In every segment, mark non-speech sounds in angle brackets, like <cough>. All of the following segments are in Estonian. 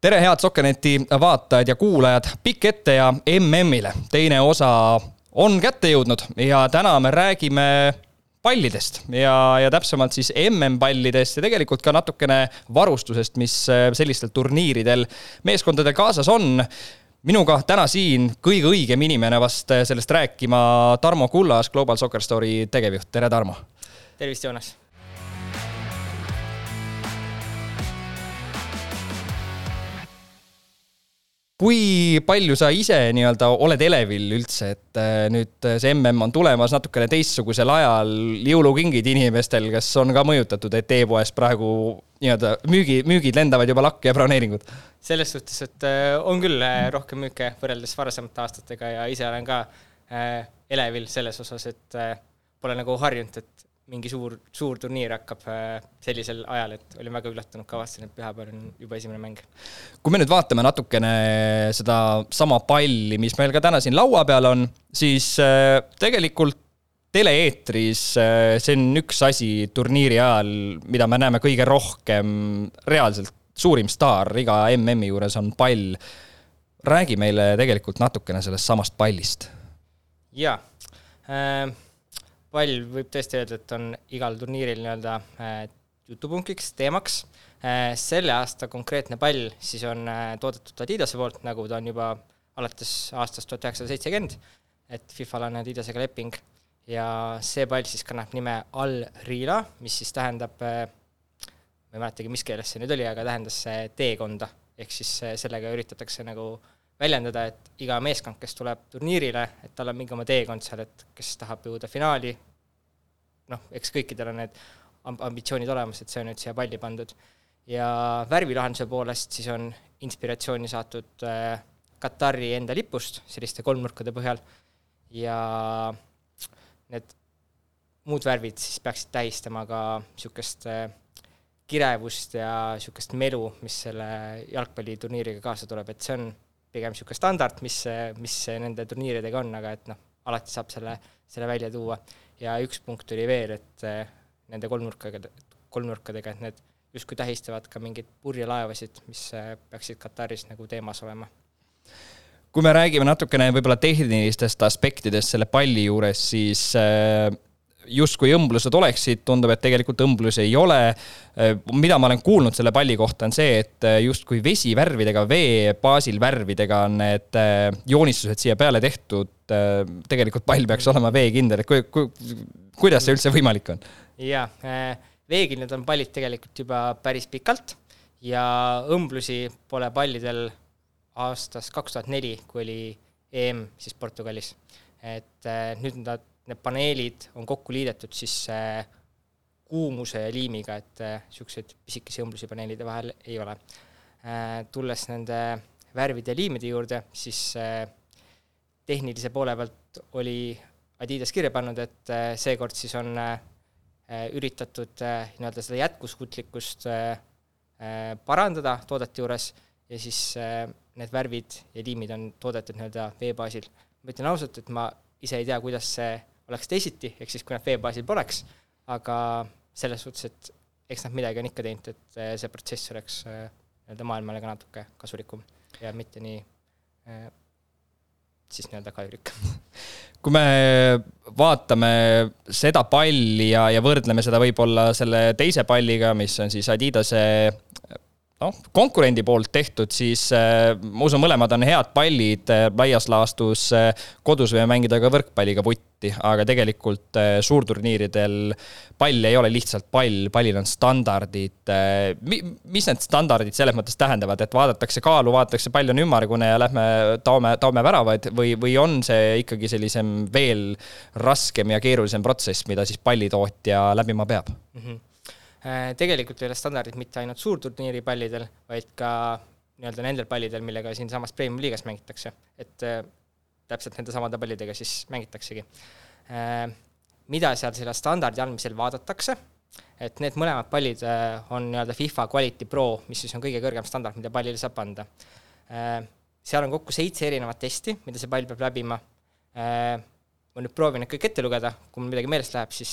tere, head Sokkerneti vaatajad ja kuulajad, pikk ette ja MM-ile. teine osa on kätte jõudnud ja täna me räägime pallidest ja, ja täpsemalt siis MM-pallidest ja tegelikult ka natukene varustusest, mis sellistel turniiridel meeskondadel kaasas on minuga täna siin kõige õigem inimene vast sellest rääkima, Tarmo Kullas, Global Soccer Story tegevjuht, tere Tarmo! tervist, Joonas! Kui palju sa ise nii-öelda oled elevil üldse, et äh, nüüd see mm on tulemas natukene teistsugusel ajal, jõulukingid inimestel, kes on ka mõjutatud, et e-poes praegu nii-öelda müügi, müügid lendavad juba lakke ja broneeringud? selles suhtes, et äh, on küll äh, rohkem müüke võrreldes varasemate aastatega ja ise olen ka elevil selles osas, et pole nagu harjunud, et mingi suur, suur turniir hakkab äh, sellisel ajal, et olin väga üllatunud, kavatsen, et pühapäeval on juba esimene mäng. kui me nüüd vaatame natukene seda sama palli, mis meil ka täna siin laua peal on, siis äh, tegelikult tele-eetris äh, see on üks asi turniiri ajal, mida me näeme kõige rohkem, reaalselt suurim staar iga MM-i juures on pall. räägi meile tegelikult natukene sellest samast pallist. jaa äh pall võib tõesti öelda, et on igal turniiril nii-öelda äh, jutupunktiks, teemaks. Äh, selle aasta konkreetne pall siis on äh, toodetud Adidase poolt, nagu ta on juba alates aastast tuhat üheksasada seitsekümmend, et FIFA-l on Adidasega leping ja see pall siis kannab nime Al Rila, mis siis tähendab, ma ei mäletagi, mis keeles see nüüd oli, aga tähendas teekonda, ehk siis sellega üritatakse nagu väljendada, et iga meeskond, kes tuleb turniirile, et tal on mingi oma teekond seal, et kes tahab jõuda finaali, noh, eks kõikidel on need ambitsioonid olemas, et see on nüüd siia palli pandud. ja värvilahenduse poolest siis on inspiratsiooni saadud äh, Katari enda lipust selliste kolmnurkade põhjal ja need muud värvid siis peaksid tähistama ka niisugust äh, kirevust ja niisugust melu, mis selle jalgpalliturniiriga kaasa tuleb, et see on pigem niisugune standard, mis, mis nende turniiridega on, aga et noh, alati saab selle, selle välja tuua. ja üks punkt oli veel, et eh, nende kolmnurkaga, kolmnurkadega, et need justkui tähistavad ka mingeid purjelaevasid, mis eh, peaksid Kataris nagu teemas olema kui me räägime natukene võib-olla tehnilistest aspektidest selle palli juures, siis äh, justkui õmblused oleksid, tundub, et tegelikult õmblusi ei ole. mida ma olen kuulnud selle palli kohta, on see, et justkui vesivärvidega, vee baasil värvidega on need äh, joonistused siia peale tehtud. Äh, tegelikult pall peaks olema veekindel, et ku, ku, kuidas see üldse võimalik on? jaa, äh, veekindlad on pallid tegelikult juba päris pikalt ja õmblusi pole pallidel aastast kaks tuhat neli, kui oli EM siis Portugalis. et nüüd nad need paneelid on kokku liidetud siis äh, kuumuse liimiga, et niisuguseid äh, pisikesi õmblusi paneelide vahel ei ole. Äh, tulles nende värvide ja liimide juurde, siis tehnilise poole pealt oli Adidas kirja pannud, et seekord siis on üritatud nii-öelda seda jätkuskuutlikkust parandada toodete juures ja siis need värvid ja liimid on toodetud nii-öelda vee baasil. ma ütlen ausalt, et ma ise ei tea, kuidas see oleks teisiti, ehk siis kui nad veebaasil poleks, aga selles suhtes, et eks nad midagi on ikka teinud, et eh, see protsess oleks eh, nii-öelda maailmale ka natuke kasulikum ja mitte nii eh, siis nii-öelda kahjulik. <laughs> kui me vaatame seda palli ja, ja võrdleme seda võib-olla selle teise palliga, mis on siis Adidase noh, konkurendi poolt tehtud, siis äh, ma usun, mõlemad on head pallid äh,, laias laastus äh, kodus võime mängida ka võrkpalliga vutti, aga tegelikult äh, suurturniiridel pall ei ole lihtsalt pall, pallil on standardid äh, mi,. mis need standardid selles mõttes tähendavad, et vaadatakse kaalu, vaadatakse, pall on ümmargune ja lähme taome, taome väravaid või, või on see ikkagi sellisem veel raskem ja keerulisem protsess, mida siis pallitootja läbima peab mm? -hmm tegelikult ei ole standardid mitte ainult suurturniiri pallidel, vaid ka nii-öelda nendel pallidel, millega siinsamas Premium liigas mängitakse, et äh, täpselt nende samade pallidega siis mängitaksegi. Äh, mida seal selle standardi andmisel vaadatakse, et need mõlemad pallid on nii-öelda FIFA Quality Pro, mis siis on kõige kõrgem standard, mida pallile saab anda. seal on kokku seitse erinevat testi, mida see pall peab läbima. ma nüüd proovin need kõik ette lugeda, kui mul midagi meelest läheb, siis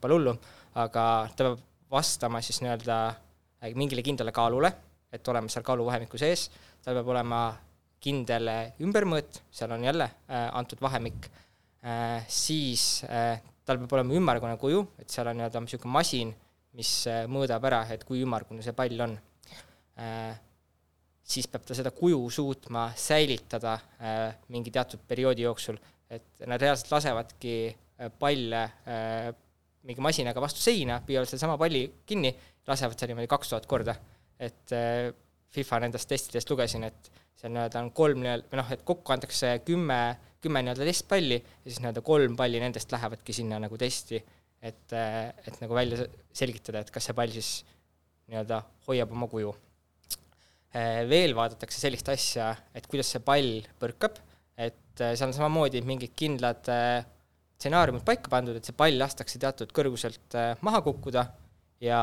pole hullu, aga ta peab vastama siis nii-öelda äh, mingile kindlale kaalule, et olema seal kaaluvahemiku sees, tal peab olema kindel ümbermõõt, seal on jälle äh, antud vahemik. Äh,, siis tal peab olema ümmargune kuju, et seal on nii-öelda niisugune masin, mis mõõdab ära, et kui ümmargune see pall on. Siis peab ta seda kuju suutma säilitada mingi teatud perioodi jooksul, et nad reaalselt lasevadki palle mingi masinaga vastu seina, püüavad sedasama palli kinni, lasevad seal niimoodi kaks tuhat korda. et äh, FIFA nendest testidest lugesin, et seal nii-öelda on kolm nii-öelda, või noh, et kokku antakse kümme, kümme nii-öelda testpalli ja siis nii-öelda kolm palli nendest lähevadki sinna nagu testi, et, et nagu välja selgitada, et kas see pall siis nii-öelda hoiab oma kuju. veel vaadatakse sellist asja, et kuidas see pall põrkab, et seal on samamoodi mingid kindlad stsenaariumid paika pandud, et see pall lastakse teatud kõrguselt maha kukkuda ja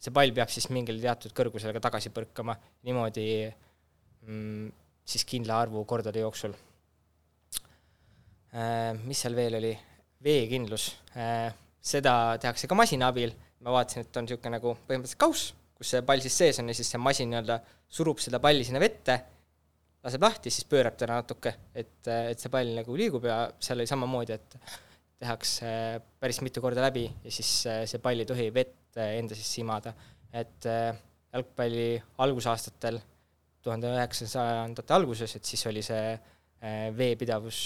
see pall peab siis mingil teatud kõrgusel ka tagasi põrkama, niimoodi mm, siis kindla arvu kordade jooksul. Äh,. mis seal veel oli, veekindlus. Äh,, seda tehakse ka masina abil, ma vaatasin, et on niisugune nagu põhimõtteliselt kauss, kus see pall siis sees on ja siis see masin nii-öelda surub seda palli sinna vette, laseb lahti, siis pöörab teda natuke, et, et see pall nagu liigub ja seal oli samamoodi, et tehakse päris mitu korda läbi ja siis see pall ei tohi vett enda sisse imada. et jalgpalli algusaastatel, tuhande üheksasajandate alguses, et siis oli see veepidavus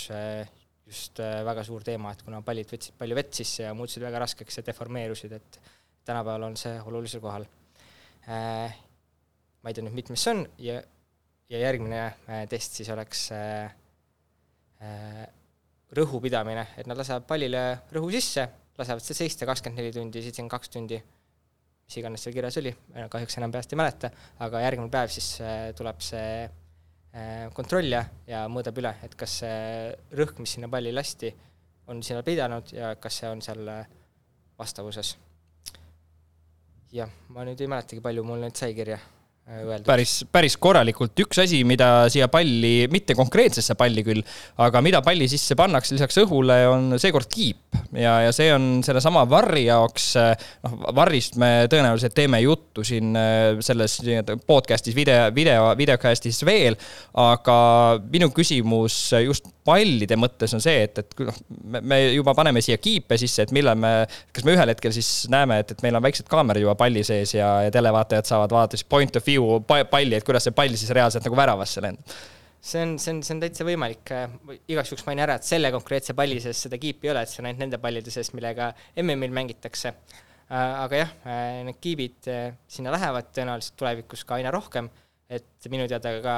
just väga suur teema, et kuna pallid võtsid palju vett sisse ja muutusid väga raskeks ja deformeerusid, et tänapäeval on see olulisel kohal. ma ei tea nüüd, mitmes see on ja, ja järgmine test siis oleks rõhu pidamine, et nad lasevad pallile rõhu sisse, lasevad seda seista kakskümmend neli tundi, seitsekümmend kaks tundi, mis iganes seal kirjas oli, kahjuks enam peast ei mäleta, aga järgmine päev siis tuleb see kontrollija ja mõõdab üle, et kas see rõhk, mis sinna palli lasti, on sinna pidanud ja kas see on seal vastavuses. jah, ma nüüd ei mäletagi, palju mul neid sai kirja öeldud. päris, päris korralikult, üks asi, mida siia palli, mitte konkreetsesse palli küll, aga mida palli sisse pannakse lisaks õhule, on seekord kiip. Ja, ja see on sellesama varri jaoks, noh, varrist me tõenäoliselt teeme juttu siin äh, selles nii-öelda podcast'is, video, video, videocast'is veel, aga minu küsimus just pallide mõttes on see, et, et noh, me juba paneme siia kiipe sisse, et millal me, kas me ühel hetkel siis näeme, et, et meil on väiksed kaamerad juba palli sees ja, ja televaatajad saavad vaadata siis point of view palli, et kuidas see pall siis reaalselt nagu väravasse lendab? See on, see on, see on täitsa võimalik, igaks juhuks mainin ära, et selle konkreetse palli sees seda kiipi ei ole, et see on ainult nende pallide sees, millega MM-il mängitakse. aga jah, need kiibid sinna lähevad tõenäoliselt tulevikus ka aina rohkem, et minu teada ka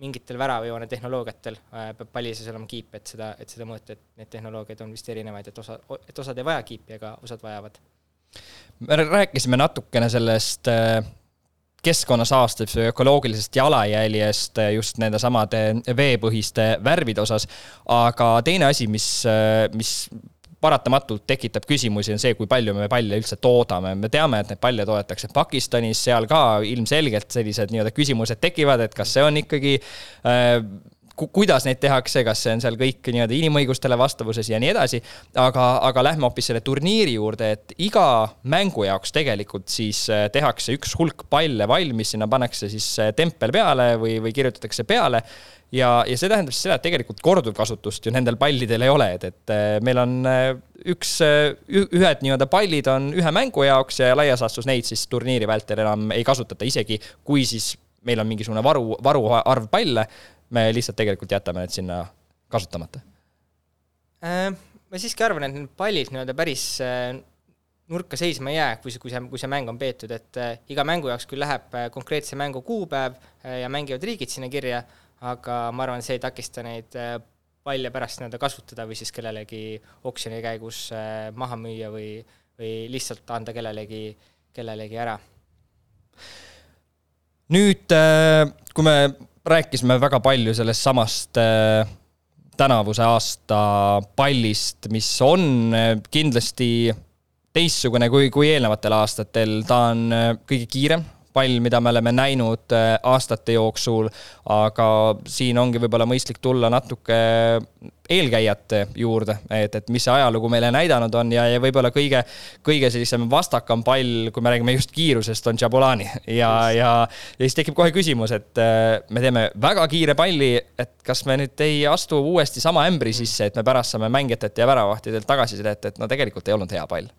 mingitel väravajoone tehnoloogiatel äh, peab palli sees olema kiip, et seda, et seda mõõta, et neid tehnoloogiaid on vist erinevaid, et osa, et osad ei vaja kiipi, aga osad vajavad. me rääkisime natukene sellest keskkonnasaastest või ökoloogilisest jalajäljest äh, just nende samade veepõhiste värvide osas, aga teine asi, mis, mis paratamatult tekitab küsimusi, on see, kui palju me palle üldse toodame. me teame, et neid palle toodetakse Pakistanis, seal ka ilmselgelt sellised nii-öelda küsimused tekivad, et kas see on ikkagi äh, kuidas neid tehakse, kas see on seal kõik nii-öelda inimõigustele vastavuses ja nii edasi. aga, aga lähme hoopis selle turniiri juurde, et iga mängu jaoks tegelikult siis äh, tehakse üks hulk palle valmis, sinna pannakse siis äh, tempel peale või, või kirjutatakse peale ja, ja see tähendab siis seda, et tegelikult korduvkasutust ju nendel pallidel ei ole, et, et äh, meil on üks, ühed nii-öelda pallid on ühe mängu jaoks ja laias laastus neid siis turniiri vältel enam ei kasutata, isegi kui siis meil on mingisugune varu, varuarv palle, me lihtsalt tegelikult jätame need sinna kasutamata äh,. ma siiski arvan, et need pallid nii-öelda päris äh, nurka seisma ei jää, kui see, kui see, kui see mäng on peetud, et äh, iga mängu jaoks küll läheb konkreetse mängu kuupäev ja mängivad riigid sinna kirja aga ma arvan, see ei takista neid äh, palle pärast nii-öelda kasutada või siis kellelegi oksjoni käigus äh, maha müüa või, või lihtsalt anda kellelegi, kellelegi ära. nüüd, äh, kui me rääkisime väga palju sellest samast tänavuse aasta pallist, mis on kindlasti teistsugune kui, kui eelnevatel aastatel, ta on kõige kiirem pall, mida me oleme näinud äh, aastate jooksul, aga siin ongi võib-olla mõistlik tulla natuke eelkäijate juurde, et, et mis see ajalugu meile näidanud on ja, ja võib-olla kõige, kõige sellisem vastakam pall, kui me räägime just kiirusest, on Jabulani. ja, ja, ja siis tekib kohe küsimus, et äh, me teeme väga kiire palli, et kas me nüüd ei astu uuesti sama ämbri sisse, et me pärast saame mängijatelt ja väravahtidelt tagasisidet, et no tegelikult ei olnud hea pall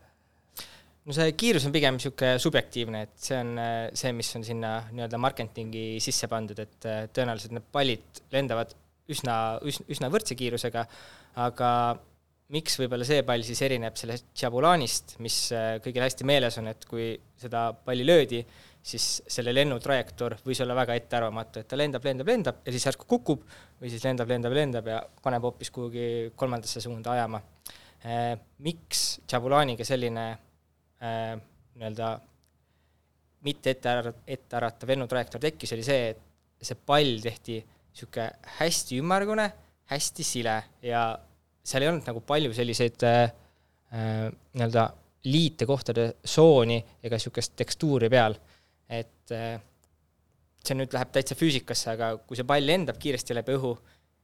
no see kiirus on pigem niisugune subjektiivne, et see on äh, see, mis on sinna nii-öelda marketingi sisse pandud, et äh, tõenäoliselt need pallid lendavad üsna, üsna, üsna võrdse kiirusega, aga miks võib-olla see pall siis erineb sellest Jabulanist, mis äh, kõigil hästi meeles on, et kui seda palli löödi, siis selle lennutrajektoor võis olla väga ettearvamatu, et ta lendab, lendab, lendab ja siis järsku kukub või siis lendab, lendab, lendab ja paneb hoopis kuhugi kolmandasse suunda ajama. Miks Jabulaniga selline äh, nii-öelda mitte ette ära, ette äratav lennutrajektoor tekkis, oli see, et see pall tehti niisugune hästi ümmargune, hästi sile ja seal ei olnud nagu palju selliseid äh, äh, nii-öelda liitekohtade sooni ega niisugust tekstuuri peal. et äh, see nüüd läheb täitsa füüsikasse, aga kui see pall lendab kiiresti läbi õhu,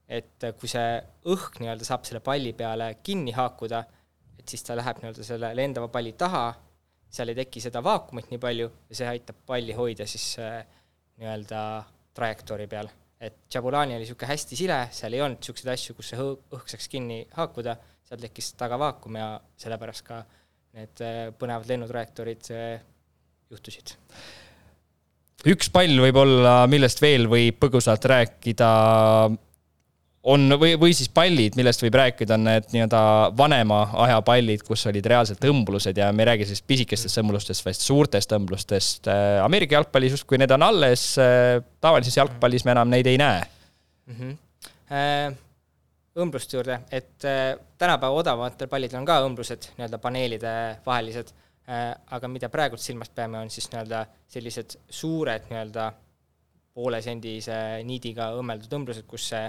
et kui see õhk nii-öelda saab selle palli peale kinni haakuda, et siis ta läheb nii-öelda selle lendava palli taha seal ei teki seda vaakumit nii palju ja see aitab palli hoida siis äh, nii-öelda trajektoori peal. et Jabulani oli niisugune hästi sile, seal ei olnud niisuguseid asju, kus see õhk saaks kinni haakuda, seal tekkis taga vaakum ja sellepärast ka need äh, põnevad lennutrajektoorid äh, juhtusid üks pall võib-olla, millest veel võib põgusalt rääkida, on või, või siis pallid, millest võib rääkida, on need nii-öelda vanema aja pallid, kus olid reaalselt õmblused ja me ei räägi sellist pisikestest õmblustest, vaid suurtest õmblustest. Äh, Ameerika jalgpallis justkui need on alles, äh, tavalises jalgpallis me enam neid ei näe mm. -hmm. õmbluste juurde, et tänapäeva odavamatel pallidel on ka õmblused nii-öelda paneelide vahelised, aga mida praegult silmas peame, on siis nii-öelda sellised suured nii-öelda poolesendise niidiga õmmeldud õmblused, kus see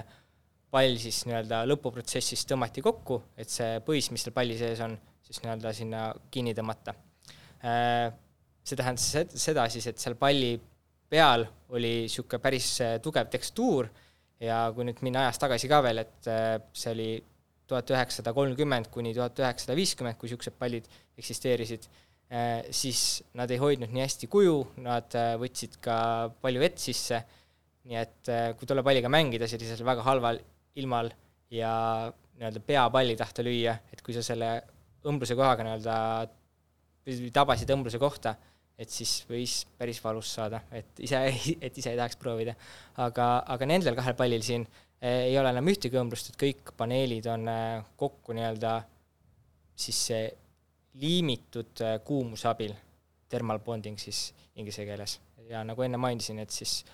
pall siis nii-öelda lõpuprotsessis tõmmati kokku, et see põis, mis seal palli sees on, siis nii-öelda sinna kinni tõmmata. Äh, see tähendas seda siis, et seal palli peal oli niisugune päris äh, tugev tekstuur ja kui nüüd minna ajas tagasi ka veel, et äh, see oli tuhat üheksasada kolmkümmend kuni tuhat üheksasada viiskümmend, kui niisugused pallid eksisteerisid, siis nad ei hoidnud nii hästi kuju, nad võtsid ka palju vett sisse, nii et kui tolle palliga mängida sellisel väga halval ilmal ja nii-öelda peapalli tahta lüüa, et kui sa selle õmbluse kohaga nii-öelda tabasid õmbluse kohta, et siis võis päris valus saada, et ise, <laughs> et ise ei tahaks proovida. aga, aga nendel kahel pallil siin eh, ei ole enam ühtegi õmblust, et kõik paneelid on eh, kokku nii-öelda siis liimitud eh, kuumuse abil, thermal bonding siis inglise keeles. ja nagu enne mainisin, et siis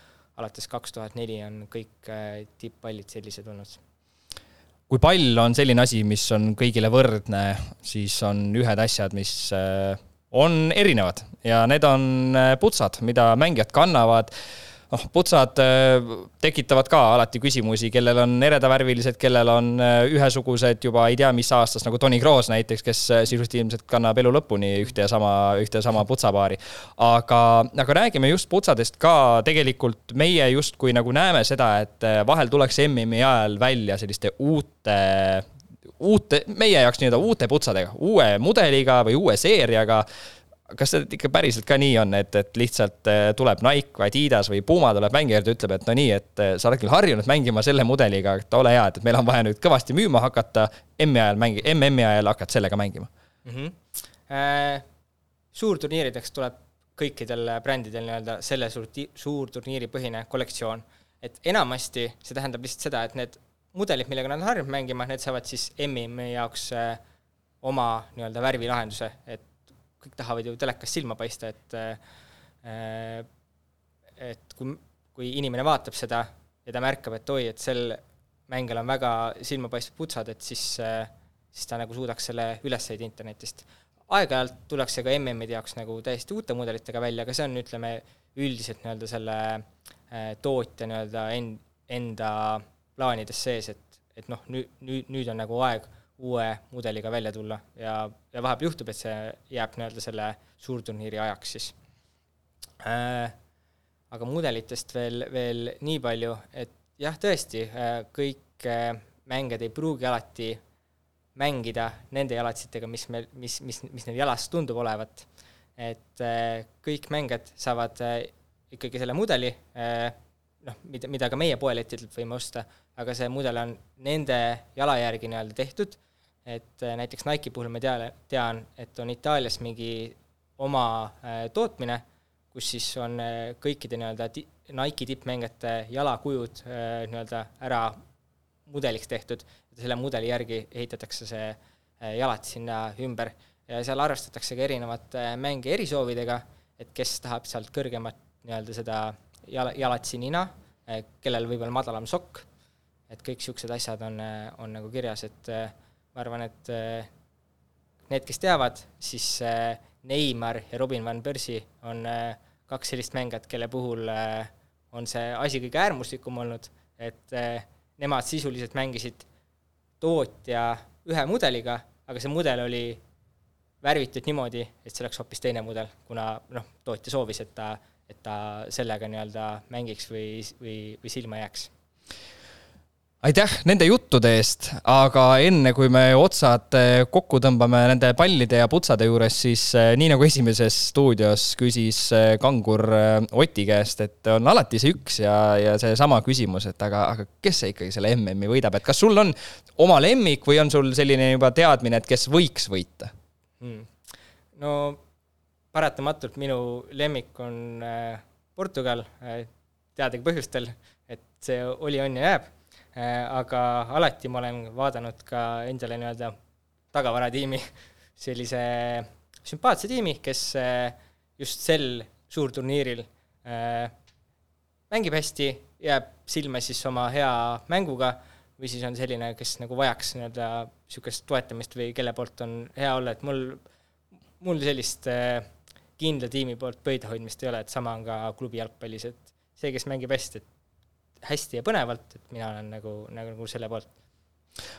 alates kaks tuhat neli on kõik äh, tipppallid sellised olnud. kui pall on selline asi, mis on kõigile võrdne, siis on ühed asjad, mis äh, on erinevad ja need on äh, putsad, mida mängijad kannavad noh, putsad äh, tekitavad ka alati küsimusi, kellel on eredavärvilised, kellel on äh, ühesugused juba ei tea mis aastast, nagu Tony Kroos näiteks, kes äh, sisuliselt ilmselt kannab elu lõpuni ühte ja sama, ühte ja sama putsapaari. aga, aga räägime just putsadest ka, tegelikult meie justkui nagu näeme seda, et vahel tuleks MM-i ajal välja selliste uute uute, meie jaoks nii-öelda uute putsadega, uue mudeliga või uue seeriaga kas see ikka päriselt ka nii on, et, et lihtsalt äh, tuleb Nike Adidas või Puma tuleb mängija juurde, ütleb, et no nii, et äh, sa oled küll harjunud mängima selle mudeliga, et ole hea, et meil on vaja nüüd kõvasti müüma hakata, M-i ajal mängi-, MM-i ajal hakkad sellega mängima mm. -hmm. Äh, suurturniirideks tuleb kõikidel brändidel nii-öelda selle suur, suurturniiri põhine kollektsioon. et enamasti see tähendab lihtsalt seda, et need mudelid, millega nad on harjunud mängima, need saavad siis MM-i jaoks äh, oma nii-öelda värvilahenduse, et kõik tahavad ju telekas silma paista, et äh, et kui, kui inimene vaatab seda ja ta märkab, et oi, et sel mängijal on väga silmapaistvad putsad, et siis, äh, siis ta nagu suudaks selle üles leida internetist. aeg-ajalt tullakse ka MM-ide jaoks nagu täiesti uute mudelitega välja, aga see on, ütleme, üldiselt nii-öelda selle äh, tootja nii-öelda en-, enda plaanides sees, et, et noh, nüüd, nüüd, nüüd on nagu aeg uue mudeliga välja tulla ja, ja vahepeal juhtub, et see jääb nii-öelda selle suurturniiri ajaks siis. aga mudelitest veel, veel nii palju, et jah, tõesti, kõik mängijad ei pruugi alati mängida nende jalatsitega, mis meil, mis, mis, mis neil jalas tundub olevat. et kõik mängijad saavad ikkagi selle mudeli, noh, mida, mida ka meie poelettidelt võime osta, aga see mudel on nende jala järgi nii-öelda tehtud, et äh, näiteks Nike'i puhul ma tean, tean, et on Itaalias mingi oma äh, tootmine, kus siis on äh, kõikide nii-öelda Nike'i tippmängijate jalakujud nii-öelda ära mudeliks tehtud, selle mudeli järgi ehitatakse see jalat sinna ümber. Ja seal arvestatakse ka erinevate mänge erisoovidega, et kes tahab sealt kõrgemat nii-öelda seda jala, jalatsi nina, eh, kellel võib olla madalam sokk, et kõik niisugused asjad on, eh, on nagu kirjas, et eh, ma arvan, et need, kes teavad, siis Neimar ja Robin van Persie on kaks sellist mängijat, kelle puhul on see asi kõige äärmuslikum olnud, et nemad sisuliselt mängisid tootja ühe mudeliga, aga see mudel oli värvitud niimoodi, et see oleks hoopis teine mudel, kuna noh, tootja soovis, et ta et ta sellega nii-öelda mängiks või, või, või silma jääks aitäh nende juttude eest, aga enne kui me otsad eh, kokku tõmbame nende pallide ja putsade juures, siis eh, nii nagu esimeses stuudios küsis eh, kangur Oti käest, et on alati see üks ja, ja seesama küsimus, et aga, aga kes see ikkagi selle MM-i võidab, et kas sul on oma lemmik või on sul selline juba teadmine, et kes võiks võita hmm.? no paratamatult minu lemmik on äh, Portugal äh, teadagi põhjustel, et see oli, on ja jääb. Äh, aga alati ma olen vaadanud ka endale nii-öelda tagavaratiimi, <laughs> sellise sümpaatse tiimi, kes just sel suurturniiril mängib hästi, jääb silma siis oma hea mänguga või siis on selline, kes nagu vajaks nii-öelda niisugust toetamist või kelle poolt on hea olla, et mul, mul sellist äh, kindla tiimi poolt pöidlahoidmist ei ole, et sama on ka klubi jalgpallis, et see, kes mängib hästi, et hästi ja põnevalt, et mina olen nagu, nagu, nagu selle poolt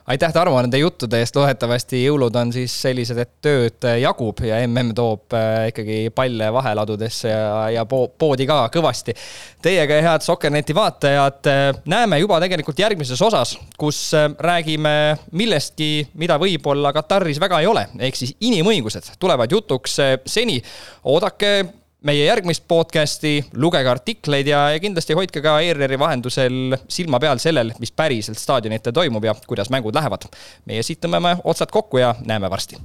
aitäh, Tarmo, nende juttude eest, loodetavasti jõulud on siis sellised, et tööd jagub ja mm toob äh, ikkagi palle vaheladudesse ja, ja po poodi ka kõvasti. Teiega, head Sokkerneti vaatajad, äh, näeme juba tegelikult järgmises osas, kus äh, räägime millestki, mida võib-olla Kataris väga ei ole, ehk siis inimõigused tulevad jutuks. seni oodake meie järgmist podcast'i, lugege artikleid ja, ja kindlasti hoidke ka ERR-i vahendusel silma peal sellel, mis päriselt staadionitel toimub ja kuidas mängud lähevad. meie siit tõmbame otsad kokku ja näeme varsti